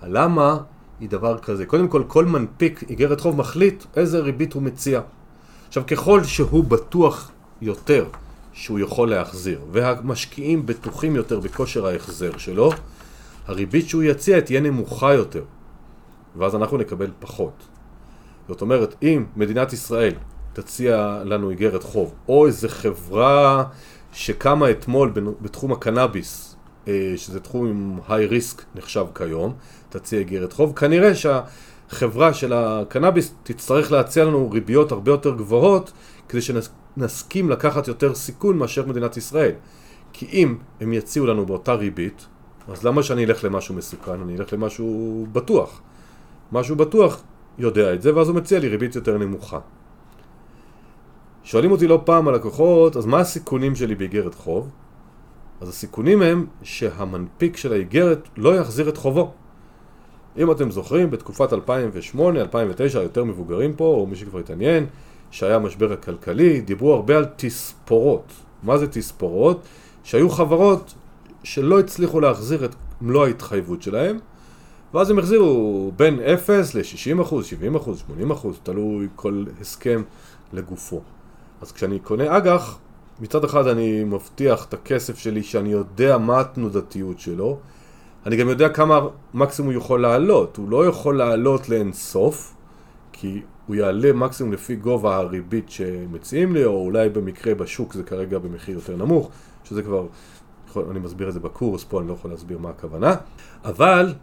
הלמה היא דבר כזה. קודם כל, כל מנפיק איגרת חוב מחליט איזה ריבית הוא מציע. עכשיו, ככל שהוא בטוח יותר שהוא יכול להחזיר, והמשקיעים בטוחים יותר בכושר ההחזר שלו, הריבית שהוא יציע תהיה נמוכה יותר, ואז אנחנו נקבל פחות. זאת אומרת, אם מדינת ישראל תציע לנו איגרת חוב, או איזה חברה שקמה אתמול בתחום הקנאביס, אה, שזה תחום עם היי ריסק נחשב כיום, תציע איגרת חוב, כנראה שהחברה של הקנאביס תצטרך להציע לנו ריביות הרבה יותר גבוהות כדי שנסכים לקחת יותר סיכון מאשר מדינת ישראל. כי אם הם יציעו לנו באותה ריבית, אז למה שאני אלך למשהו מסוכן? אני אלך למשהו בטוח. משהו בטוח יודע את זה, ואז הוא מציע לי ריבית יותר נמוכה. שואלים אותי לא פעם הלקוחות, אז מה הסיכונים שלי באיגרת חוב? אז הסיכונים הם שהמנפיק של האיגרת לא יחזיר את חובו. אם אתם זוכרים, בתקופת 2008-2009, יותר מבוגרים פה, או מי שכבר התעניין, שהיה המשבר הכלכלי, דיברו הרבה על תספורות. מה זה תספורות? שהיו חברות שלא הצליחו להחזיר את מלוא ההתחייבות שלהם, ואז הם החזירו בין 0 ל-60%, 70%, 80%, תלוי כל הסכם לגופו. אז כשאני קונה אג"ח, מצד אחד אני מבטיח את הכסף שלי שאני יודע מה התנודתיות שלו, אני גם יודע כמה מקסימום הוא יכול לעלות. הוא לא יכול לעלות לאין סוף, כי הוא יעלה מקסימום לפי גובה הריבית שמציעים לי, או אולי במקרה בשוק זה כרגע במחיר יותר נמוך, שזה כבר, אני מסביר את זה בקורס, פה אני לא יכול להסביר מה הכוונה, אבל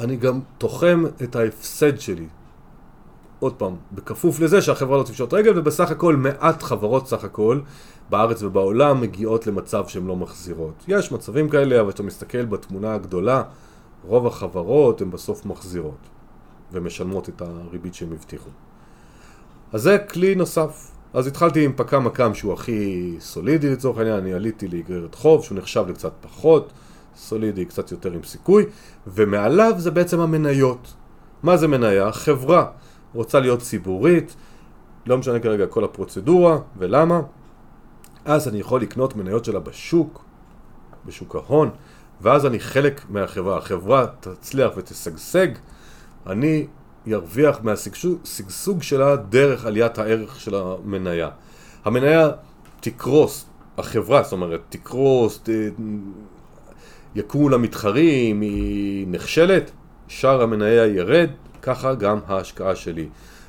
אני גם תוחם את ההפסד שלי. עוד פעם, בכפוף לזה שהחברה לא תפשוט רגל, ובסך הכל מעט חברות סך הכל בארץ ובעולם מגיעות למצב שהן לא מחזירות. יש מצבים כאלה, אבל כשאתה מסתכל בתמונה הגדולה, רוב החברות הן בסוף מחזירות ומשלמות את הריבית שהן הבטיחו. אז זה כלי נוסף. אז התחלתי עם פק"ם מק"מ שהוא הכי סולידי לצורך העניין, אני עליתי לאגרת חוב שהוא נחשב לקצת פחות סולידי, קצת יותר עם סיכוי, ומעליו זה בעצם המניות. מה זה מניה? חברה רוצה להיות ציבורית, לא משנה כרגע כל הפרוצדורה ולמה, אז אני יכול לקנות מניות שלה בשוק, בשוק ההון, ואז אני חלק מהחברה. החברה תצליח ותשגשג, אני ירוויח מהשגשוג שלה דרך עליית הערך של המניה. המניה תקרוס, החברה, זאת אומרת, תקרוס, ת... יקומו לה מתחרים, היא נכשלת, שער המניה ירד, ככה גם ההשקעה שלי.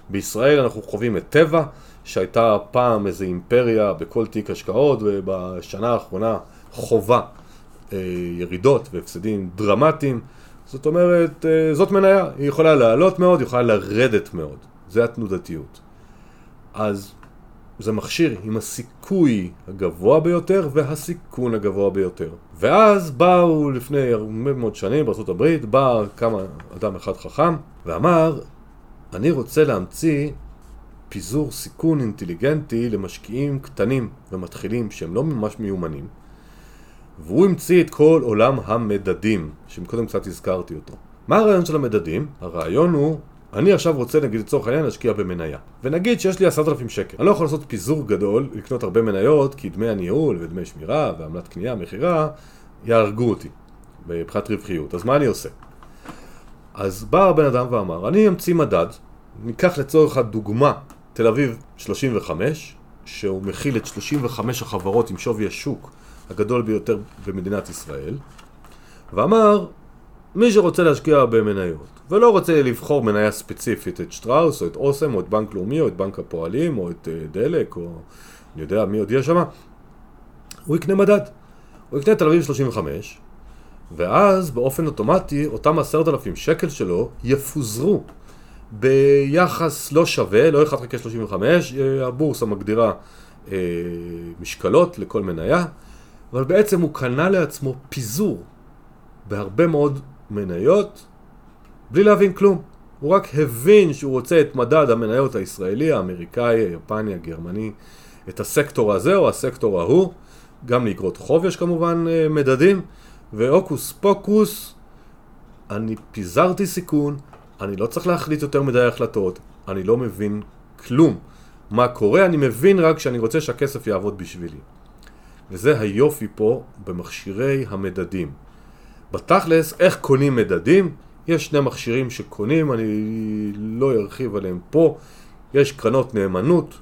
בישראל אנחנו חווים את טבע, שהייתה פעם איזו אימפריה בכל תיק השקעות, ובשנה האחרונה חובה אה, ירידות והפסדים דרמטיים. זאת אומרת, אה, זאת מניה, היא יכולה לעלות מאוד, היא יכולה לרדת מאוד. זה התנודתיות. אז זה מכשיר עם הסיכוי הגבוה ביותר והסיכון הגבוה ביותר. ואז באו לפני הרבה מאוד שנים בארה"ב, בא כמה אדם אחד חכם ואמר, אני רוצה להמציא פיזור סיכון אינטליגנטי למשקיעים קטנים ומתחילים שהם לא ממש מיומנים והוא המציא את כל עולם המדדים, שקודם קצת הזכרתי אותו. מה הרעיון של המדדים? הרעיון הוא, אני עכשיו רוצה נגיד לצורך העניין להשקיע במניה. ונגיד שיש לי עשרת אלפים שקל. אני לא יכול לעשות פיזור גדול, לקנות הרבה מניות כי דמי הניהול ודמי שמירה ועמלת קנייה, מכירה יהרגו אותי מבחינת רווחיות, אז מה אני עושה? אז בא הבן אדם ואמר, אני אמציא מדד, ניקח לצורך הדוגמה תל אביב 35, שהוא מכיל את 35 החברות עם שווי השוק הגדול ביותר במדינת ישראל, ואמר, מי שרוצה להשקיע במניות ולא רוצה לבחור מניה ספציפית, את שטראוס או את אוסם או את בנק לאומי או את בנק הפועלים או את אה, דלק או אני יודע מי עוד יש שם, הוא יקנה מדד. הוא יקנה תל אביב 35 ואז באופן אוטומטי אותם עשרת אלפים שקל שלו יפוזרו ביחס לא שווה, לא 1 חלקי 35, אה, הבורסה מגדירה אה, משקלות לכל מניה, אבל בעצם הוא קנה לעצמו פיזור בהרבה מאוד מניות בלי להבין כלום. הוא רק הבין שהוא רוצה את מדד המניות הישראלי, האמריקאי, היפני, הגרמני, את הסקטור הזה או הסקטור ההוא. גם לאגרות חוב יש כמובן אה, מדדים, והוקוס פוקוס, אני פיזרתי סיכון, אני לא צריך להחליט יותר מדי החלטות, אני לא מבין כלום. מה קורה, אני מבין רק שאני רוצה שהכסף יעבוד בשבילי. וזה היופי פה במכשירי המדדים. בתכלס, איך קונים מדדים? יש שני מכשירים שקונים, אני לא ארחיב עליהם פה. יש קרנות נאמנות,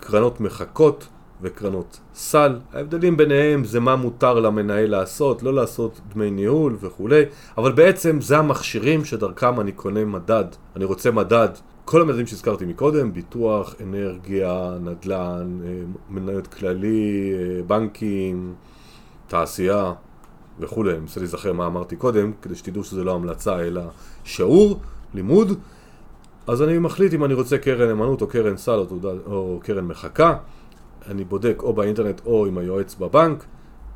קרנות מחכות וקרנות סל. ההבדלים ביניהם זה מה מותר למנהל לעשות, לא לעשות דמי ניהול וכולי, אבל בעצם זה המכשירים שדרכם אני קונה מדד. אני רוצה מדד כל המדדים שהזכרתי מקודם, ביטוח, אנרגיה, נדל"ן, אה, מניות כללי, אה, בנקים, תעשייה וכולי. אני מנסה להיזכר מה אמרתי קודם, כדי שתדעו שזה לא המלצה אלא שיעור, לימוד. אז אני מחליט אם אני רוצה קרן אמנות או קרן סל או, תעודה, או קרן מחקה. אני בודק או באינטרנט או עם היועץ בבנק.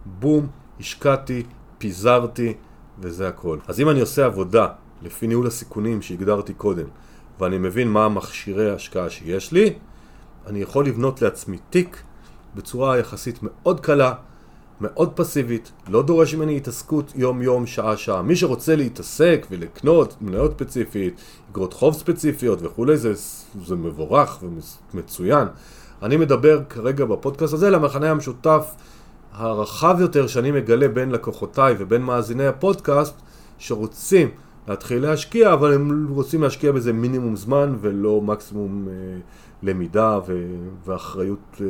בום, השקעתי, פיזרתי וזה הכל. אז אם אני עושה עבודה לפי ניהול הסיכונים שהגדרתי קודם, ואני מבין מה המכשירי ההשקעה שיש לי, אני יכול לבנות לעצמי תיק בצורה יחסית מאוד קלה, מאוד פסיבית, לא דורש ממני התעסקות יום-יום, שעה-שעה. מי שרוצה להתעסק ולקנות מניות ספציפית, אגרות חוב ספציפיות וכולי, זה, זה מבורך ומצוין. אני מדבר כרגע בפודקאסט הזה למחנה המשותף הרחב יותר שאני מגלה בין לקוחותיי ובין מאזיני הפודקאסט שרוצים להתחיל להשקיע, אבל הם רוצים להשקיע בזה מינימום זמן ולא מקסימום אה, למידה ו- ואחריות אה,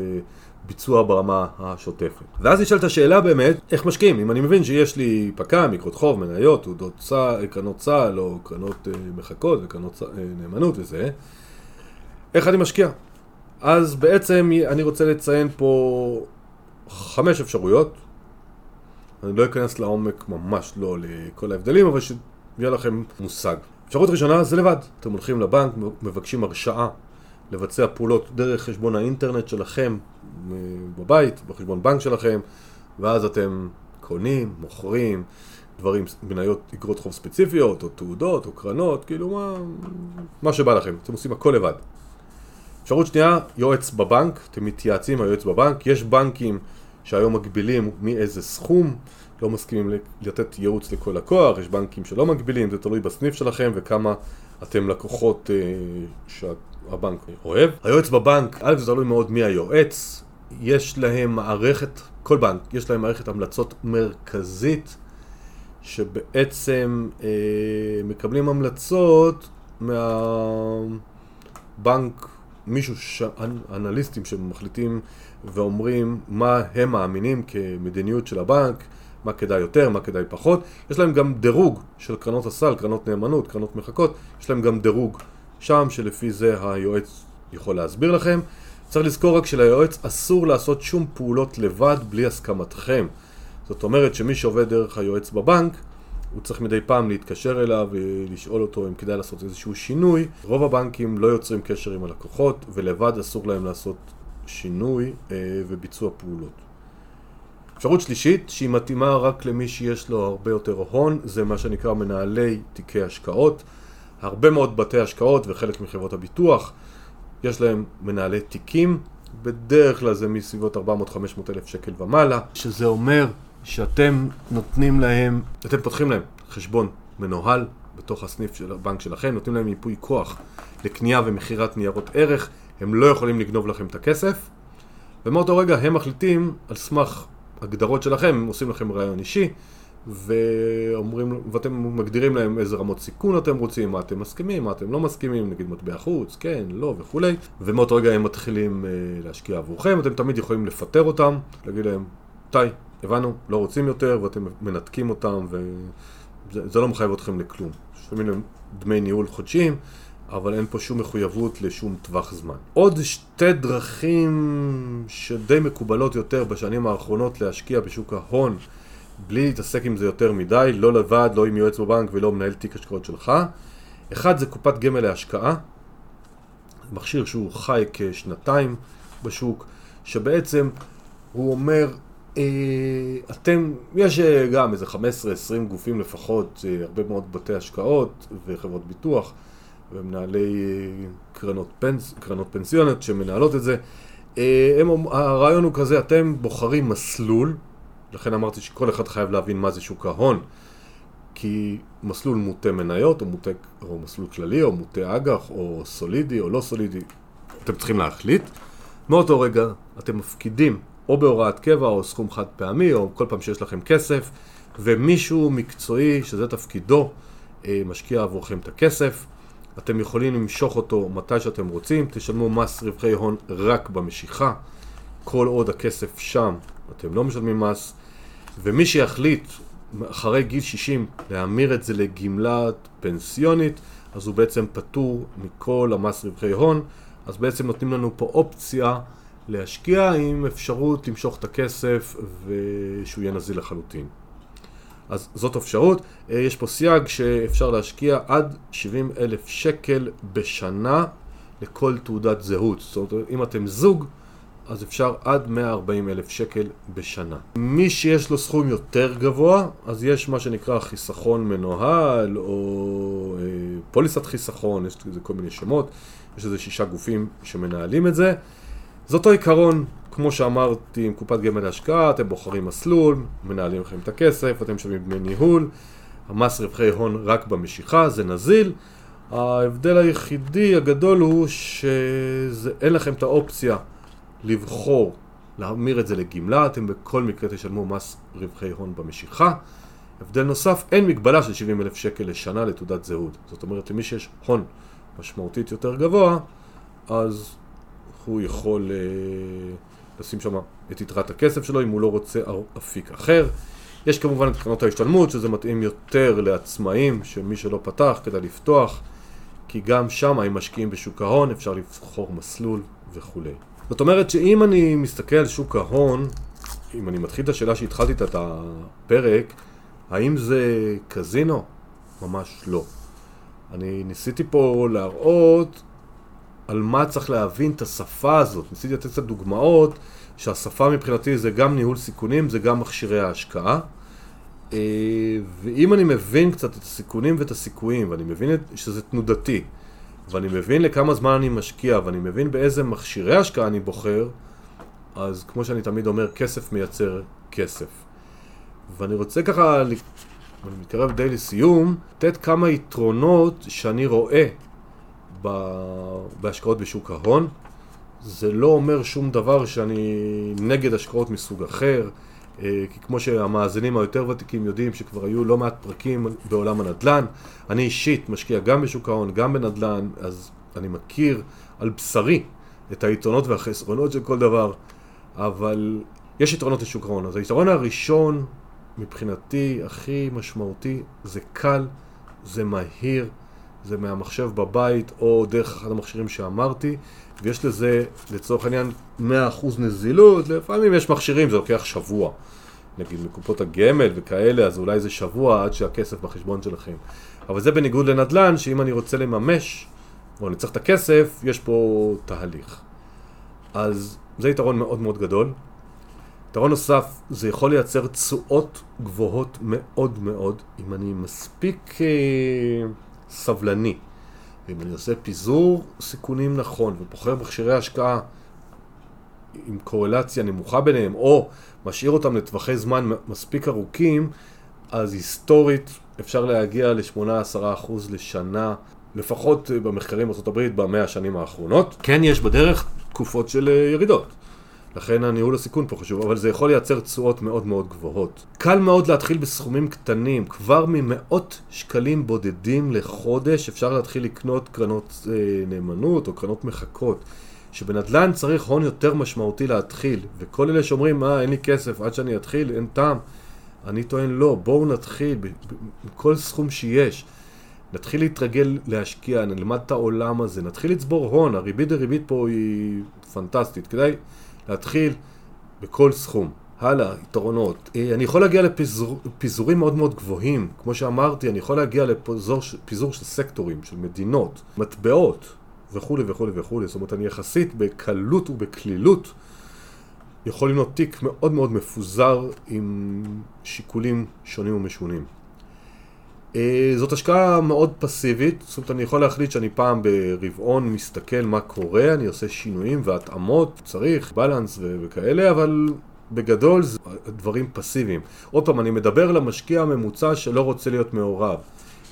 ביצוע ברמה השוטפת. ואז נשאלת השאלה באמת, איך משקיעים? אם אני מבין שיש לי פק"ם, מקרות חוב, מניות, תעודות צה"ל, קרנות צה"ל או קרנות אה, מחכות וקרנות אה, נאמנות וזה, איך אני משקיע? אז בעצם אני רוצה לציין פה חמש אפשרויות. אני לא אכנס לעומק ממש לא לכל ההבדלים, אבל יהיה לכם מושג. אפשרות ראשונה זה לבד. אתם הולכים לבנק, מבקשים הרשאה לבצע פעולות דרך חשבון האינטרנט שלכם בבית, בחשבון בנק שלכם, ואז אתם קונים, מוכרים, דברים, מניות אגרות חוב ספציפיות, או תעודות, או קרנות, כאילו מה, מה שבא לכם. אתם עושים הכל לבד. אפשרות שנייה, יועץ בבנק, אתם מתייעצים עם היועץ בבנק, יש בנקים שהיום מגבילים מאיזה סכום, לא מסכימים לתת ייעוץ לכל לקוח, יש בנקים שלא מגבילים, זה תלוי בסניף שלכם וכמה אתם לקוחות אה, שהבנק אוהב. היועץ בבנק, א' זה תלוי מאוד מי היועץ, יש להם מערכת, כל בנק, יש להם מערכת המלצות מרכזית שבעצם אה, מקבלים המלצות מהבנק, מישהו, ש... אנליסטים שמחליטים ואומרים מה הם מאמינים כמדיניות של הבנק מה כדאי יותר, מה כדאי פחות. יש להם גם דירוג של קרנות הסל, קרנות נאמנות, קרנות מחכות, יש להם גם דירוג שם שלפי זה היועץ יכול להסביר לכם. צריך לזכור רק שליועץ אסור לעשות שום פעולות לבד בלי הסכמתכם. זאת אומרת שמי שעובד דרך היועץ בבנק, הוא צריך מדי פעם להתקשר אליו ולשאול אותו אם כדאי לעשות איזשהו שינוי. רוב הבנקים לא יוצרים קשר עם הלקוחות ולבד אסור להם לעשות שינוי אה, וביצוע פעולות. אפשרות שלישית, שהיא מתאימה רק למי שיש לו הרבה יותר הון, זה מה שנקרא מנהלי תיקי השקעות. הרבה מאוד בתי השקעות וחלק מחברות הביטוח, יש להם מנהלי תיקים, בדרך כלל זה מסביבות 400-500 אלף שקל ומעלה, שזה אומר שאתם נותנים להם, אתם פותחים להם חשבון מנוהל בתוך הסניף של הבנק שלכם, נותנים להם ייפוי כוח לקנייה ומכירת ניירות ערך, הם לא יכולים לגנוב לכם את הכסף, ומאותו רגע הם מחליטים על סמך הגדרות שלכם, הם עושים לכם רעיון אישי, ואומרים, ואתם מגדירים להם איזה רמות סיכון אתם רוצים, מה אתם מסכימים, מה אתם לא מסכימים, נגיד מטבע חוץ, כן, לא וכולי, ומאותו רגע הם מתחילים אה, להשקיע עבורכם, אתם תמיד יכולים לפטר אותם, להגיד להם, די, הבנו, לא רוצים יותר, ואתם מנתקים אותם, וזה לא מחייב אתכם לכלום. שומעים להם דמי ניהול חודשיים, אבל אין פה שום מחויבות לשום טווח זמן. עוד שתי דרכים שדי מקובלות יותר בשנים האחרונות להשקיע בשוק ההון בלי להתעסק עם זה יותר מדי, לא לבד, לא עם יועץ בבנק ולא מנהל תיק השקעות שלך. אחד זה קופת גמל להשקעה, מכשיר שהוא חי כשנתיים בשוק, שבעצם הוא אומר אה, אתם, יש אה, גם איזה 15-20 גופים לפחות, אה, הרבה מאוד בתי השקעות וחברות ביטוח ומנהלי קרנות, פנס, קרנות פנסיוניות שמנהלות את זה. הם, הרעיון הוא כזה, אתם בוחרים מסלול, לכן אמרתי שכל אחד חייב להבין מה זה שוק ההון, כי מסלול מוטה מניות, או, מוטה, או מסלול כללי, או מוטה אג"ח, או סולידי, או לא סולידי, אתם צריכים להחליט. מאותו רגע אתם מפקידים או בהוראת קבע או סכום חד פעמי או כל פעם שיש לכם כסף ומישהו מקצועי שזה תפקידו אה, משקיע עבורכם את הכסף. אתם יכולים למשוך אותו מתי שאתם רוצים, תשלמו מס רווחי הון רק במשיכה. כל עוד הכסף שם אתם לא משלמים מס ומי שיחליט אחרי גיל 60 להמיר את זה לגמלת פנסיונית אז הוא בעצם פטור מכל המס רווחי הון אז בעצם נותנים לנו פה אופציה להשקיע עם אפשרות למשוך את הכסף ושהוא יהיה נזיל לחלוטין. אז זאת אפשרות. אה, יש פה סייג שאפשר להשקיע עד 70 אלף שקל בשנה לכל תעודת זהות. זאת אומרת, אם אתם זוג, אז אפשר עד 140 אלף שקל בשנה. מי שיש לו סכום יותר גבוה, אז יש מה שנקרא חיסכון מנוהל, או אה, פוליסת חיסכון, יש לזה כל מיני שמות, יש איזה שישה גופים שמנהלים את זה. זה אותו עיקרון, כמו שאמרתי, עם קופת גמל להשקעה, אתם בוחרים מסלול, מנהלים לכם את הכסף, אתם משלמים דמי ניהול, המס רווחי הון רק במשיכה, זה נזיל. ההבדל היחידי הגדול הוא שאין לכם את האופציה לבחור להמיר את זה לגמלה, אתם בכל מקרה תשלמו מס רווחי הון במשיכה. הבדל נוסף, אין מגבלה של 70 אלף שקל לשנה לתעודת זהות. זאת אומרת, למי שיש הון משמעותית יותר גבוה, אז הוא יכול אה, לשים שם את יתרת הכסף שלו אם הוא לא רוצה אפיק אחר. יש כמובן את קרנות ההשתלמות שזה מתאים יותר לעצמאים, שמי שלא פתח כדאי לפתוח, כי גם שם אם משקיעים בשוק ההון אפשר לבחור מסלול וכולי. זאת אומרת שאם אני מסתכל על שוק ההון, אם אני מתחיל את השאלה שהתחלתי את הפרק, האם זה קזינו? ממש לא. אני ניסיתי פה להראות על מה צריך להבין את השפה הזאת. ניסיתי לתת קצת דוגמאות, שהשפה מבחינתי זה גם ניהול סיכונים, זה גם מכשירי ההשקעה. אה, ואם אני מבין קצת את הסיכונים ואת הסיכויים, ואני מבין שזה תנודתי, ואני מבין לכמה זמן אני משקיע, ואני מבין באיזה מכשירי השקעה אני בוחר, אז כמו שאני תמיד אומר, כסף מייצר כסף. ואני רוצה ככה, אני מתקרב די לסיום, לתת כמה יתרונות שאני רואה בהשקעות בשוק ההון. זה לא אומר שום דבר שאני נגד השקעות מסוג אחר, כי כמו שהמאזינים היותר ותיקים יודעים שכבר היו לא מעט פרקים בעולם הנדל"ן, אני אישית משקיע גם בשוק ההון, גם בנדל"ן, אז אני מכיר על בשרי את היתרונות והחסרונות של כל דבר, אבל יש יתרונות לשוק ההון. אז היתרון הראשון מבחינתי הכי משמעותי זה קל, זה מהיר, זה מהמחשב בבית או דרך אחד המכשירים שאמרתי, ויש לזה לצורך העניין 100% נזילות, לפעמים יש מכשירים, זה לוקח שבוע. נגיד מקופות הגמל וכאלה, אז אולי זה שבוע עד שהכסף בחשבון שלכם. אבל זה בניגוד לנדל"ן, שאם אני רוצה לממש, או אני צריך את הכסף, יש פה תהליך. אז זה יתרון מאוד מאוד גדול. יתרון נוסף, זה יכול לייצר תשואות גבוהות מאוד מאוד, אם אני מספיק... סבלני. ואם אני עושה פיזור סיכונים נכון ובוחר מכשירי השקעה עם קורלציה נמוכה ביניהם, או משאיר אותם לטווחי זמן מספיק ארוכים, אז היסטורית אפשר להגיע ל-8-10% לשנה, לפחות במחקרים בארה"ב במאה השנים האחרונות. כן, יש בדרך תקופות של אה, ירידות. לכן הניהול הסיכון פה חשוב, אבל זה יכול לייצר תשואות מאוד מאוד גבוהות. קל מאוד להתחיל בסכומים קטנים, כבר ממאות שקלים בודדים לחודש אפשר להתחיל לקנות קרנות אה, נאמנות או קרנות מחכות. שבנדל"ן צריך הון יותר משמעותי להתחיל, וכל אלה שאומרים, מה, אין לי כסף עד שאני אתחיל, אין טעם. אני טוען, לא, בואו נתחיל בכל סכום שיש. נתחיל להתרגל להשקיע, נלמד את העולם הזה, נתחיל לצבור הון, הריבית דריבית פה היא פנטסטית. כדאי להתחיל בכל סכום. הלאה, יתרונות. אה, אני יכול להגיע לפיזורים מאוד מאוד גבוהים. כמו שאמרתי, אני יכול להגיע לפיזור של סקטורים, של מדינות, מטבעות וכולי וכולי וכולי. זאת אומרת, אני יחסית בקלות ובקלילות יכול לבנות תיק מאוד מאוד מפוזר עם שיקולים שונים ומשונים. אה, זאת השקעה מאוד פסיבית, זאת אומרת אני יכול להחליט שאני פעם ברבעון מסתכל מה קורה, אני עושה שינויים והתאמות, צריך, בלנס וכאלה, אבל בגדול זה דברים פסיביים. עוד פעם, אני מדבר למשקיע הממוצע שלא רוצה להיות מעורב.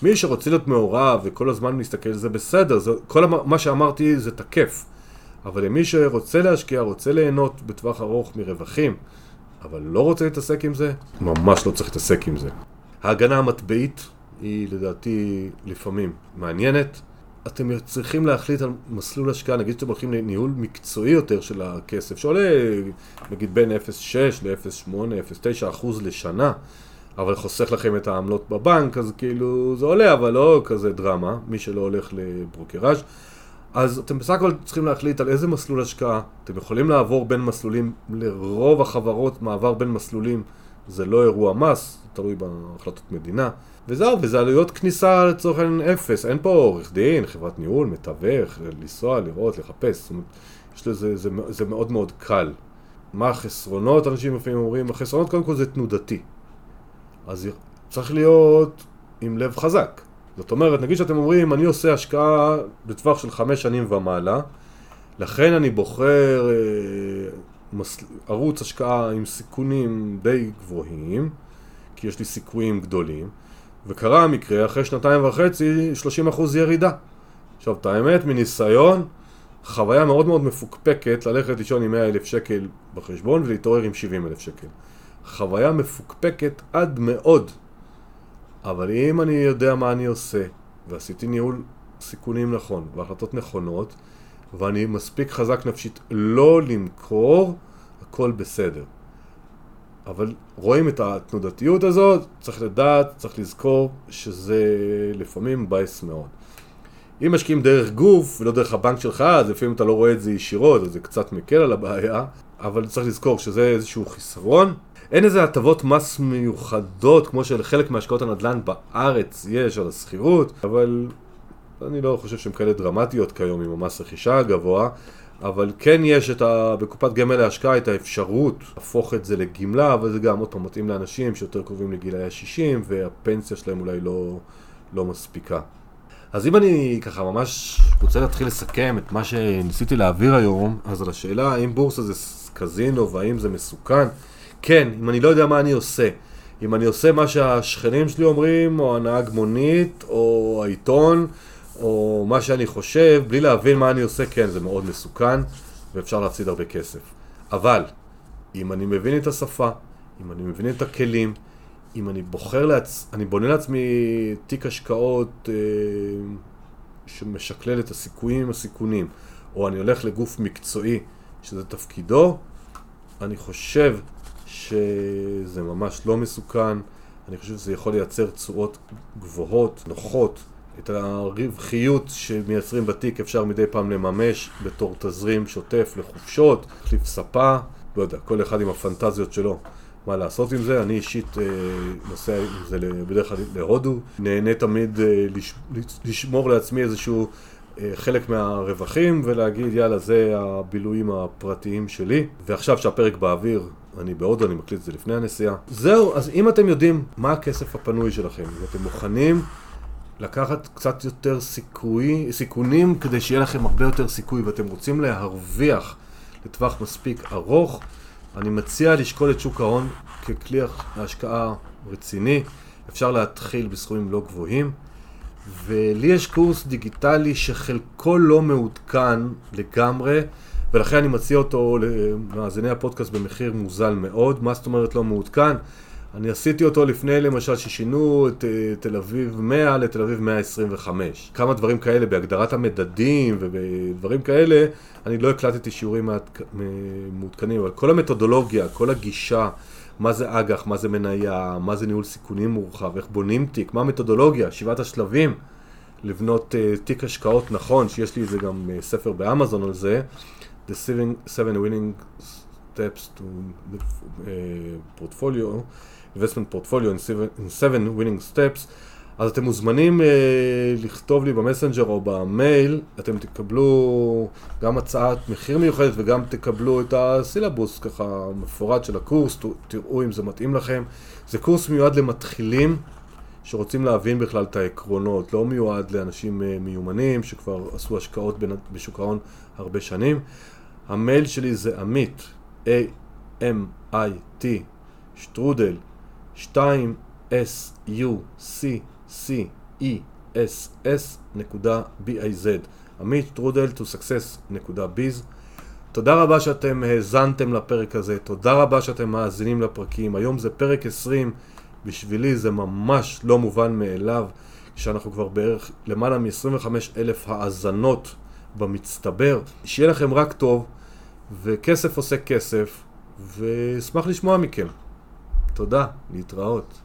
מי שרוצה להיות מעורב וכל הזמן מסתכל זה בסדר, זה, כל מה שאמרתי זה תקף. אבל למי שרוצה להשקיע, רוצה ליהנות בטווח ארוך מרווחים, אבל לא רוצה להתעסק עם זה, ממש לא צריך להתעסק עם זה. ההגנה המטבעית היא לדעתי לפעמים מעניינת. אתם צריכים להחליט על מסלול השקעה, נגיד שאתם הולכים לניהול מקצועי יותר של הכסף, שעולה נגיד בין 0.6 ל-0.8, 0.9 אחוז לשנה, אבל חוסך לכם את העמלות בבנק, אז כאילו זה עולה, אבל לא כזה דרמה, מי שלא הולך לברוקראז'. אז אתם בסך הכל צריכים להחליט על איזה מסלול השקעה. אתם יכולים לעבור בין מסלולים, לרוב החברות מעבר בין מסלולים זה לא אירוע מס, תלוי בהחלטות מדינה. וזהו, וזה עלויות כניסה לצורך העניין אפס. אין פה עורך דין, חברת ניהול, מתווך, לנסוע, לראות, לחפש. זאת אומרת, יש לזה, זה, זה מאוד מאוד קל. מה החסרונות? אנשים לפעמים אומרים, החסרונות קודם כל זה תנודתי. אז צריך להיות עם לב חזק. זאת אומרת, נגיד שאתם אומרים, אני עושה השקעה בטווח של חמש שנים ומעלה, לכן אני בוחר אה, מס... ערוץ השקעה עם סיכונים די גבוהים, כי יש לי סיכויים גדולים, וקרה המקרה, אחרי שנתיים וחצי, 30% ירידה. עכשיו, את האמת, מניסיון, חוויה מאוד מאוד מפוקפקת ללכת לישון עם 100 אלף שקל בחשבון ולהתעורר עם 70 אלף שקל. חוויה מפוקפקת עד מאוד. אבל אם אני יודע מה אני עושה, ועשיתי ניהול סיכונים נכון, והחלטות נכונות, ואני מספיק חזק נפשית לא למכור, הכל בסדר. אבל רואים את התנודתיות הזאת, צריך לדעת, צריך לזכור שזה לפעמים מבאס מאוד. אם משקיעים דרך גוף ולא דרך הבנק שלך, אז לפעמים אתה לא רואה את זה ישירות, אז זה קצת מקל על הבעיה, אבל צריך לזכור שזה איזשהו חיסרון. אין איזה הטבות מס מיוחדות כמו שלחלק מהשקעות הנדל"ן בארץ יש על השכירות, אבל אני לא חושב שהן כאלה דרמטיות כיום עם המס רכישה הגבוה, אבל כן יש את ה... בקופת גמל להשקעה את האפשרות להפוך את זה לגמלה, אבל זה גם עוד פעם מתאים לאנשים שיותר קרובים לגילאי ה-60 והפנסיה שלהם אולי לא, לא מספיקה. אז אם אני ככה ממש רוצה להתחיל לסכם את מה שניסיתי להעביר היום, אז על השאלה האם בורסה זה קזינו והאם זה מסוכן, כן, אם אני לא יודע מה אני עושה. אם אני עושה מה שהשכנים שלי אומרים, או הנהג מונית, או העיתון, או מה שאני חושב, בלי להבין מה אני עושה, כן, זה מאוד מסוכן, ואפשר להפסיד הרבה כסף. אבל, אם אני מבין את השפה, אם אני מבין את הכלים, אם אני בוחר לעצ... אני בונה לעצמי תיק השקעות אה, שמשקלל את הסיכויים עם הסיכונים, או אני הולך לגוף מקצועי שזה תפקידו, אני חושב שזה ממש לא מסוכן, אני חושב שזה יכול לייצר תשואות גבוהות, נוחות. את הרווחיות שמייצרים בתיק אפשר מדי פעם לממש בתור תזרים שוטף לחופשות, להחליף ספה, לא יודע, כל אחד עם הפנטזיות שלו. מה לעשות עם זה, אני אישית אה, נוסע עם זה בדרך כלל להודו, נהנה תמיד אה, לש, לשמור לעצמי איזשהו אה, חלק מהרווחים ולהגיד יאללה זה הבילויים הפרטיים שלי ועכשיו שהפרק באוויר אני בהודו, אני מקליט את זה לפני הנסיעה. זהו, אז אם אתם יודעים מה הכסף הפנוי שלכם, ואתם מוכנים לקחת קצת יותר סיכוי, סיכונים כדי שיהיה לכם הרבה יותר סיכוי ואתם רוצים להרוויח לטווח מספיק ארוך, אני מציע לשקול את שוק ההון ככלי השקעה רציני. אפשר להתחיל בסכומים לא גבוהים. ולי יש קורס דיגיטלי שחלקו לא מעודכן לגמרי, ולכן אני מציע אותו למאזיני הפודקאסט במחיר מוזל מאוד. מה זאת אומרת לא מעודכן? אני עשיתי אותו לפני למשל ששינו את uh, תל אביב 100 לתל אביב 125. כמה דברים כאלה בהגדרת המדדים ובדברים כאלה, אני לא הקלטתי שיעורים מעודכנים, אבל כל המתודולוגיה, כל הגישה, מה זה אג"ח, מה זה מניה, מה זה ניהול סיכונים מורחב, איך בונים תיק, מה המתודולוגיה, שבעת השלבים, לבנות uh, תיק השקעות נכון, שיש לי איזה גם uh, ספר באמזון על זה, The Seven, Winning Steps to the uh, Portfolio. Investment portfolio in seven, in seven winning steps, אז אתם מוזמנים אה, לכתוב לי במסנג'ר או במייל, אתם תקבלו גם הצעת מחיר מיוחדת וגם תקבלו את הסילבוס ככה מפורט של הקורס, תראו אם זה מתאים לכם. זה קורס מיועד למתחילים שרוצים להבין בכלל את העקרונות, לא מיועד לאנשים אה, מיומנים שכבר עשו השקעות בשוק ההון הרבה שנים. המייל שלי זה עמית, A-M-I-T, שטרודל, 2 S-U-C c-e-s-s.biz עמית טרודל to success.biz תודה רבה שאתם האזנתם לפרק הזה, תודה רבה שאתם מאזינים לפרקים. היום זה פרק 20, בשבילי זה ממש לא מובן מאליו, כשאנחנו כבר בערך למעלה מ-25 אלף האזנות במצטבר. שיהיה לכם רק טוב, וכסף עושה כסף, ואשמח לשמוע מכם. תודה, להתראות.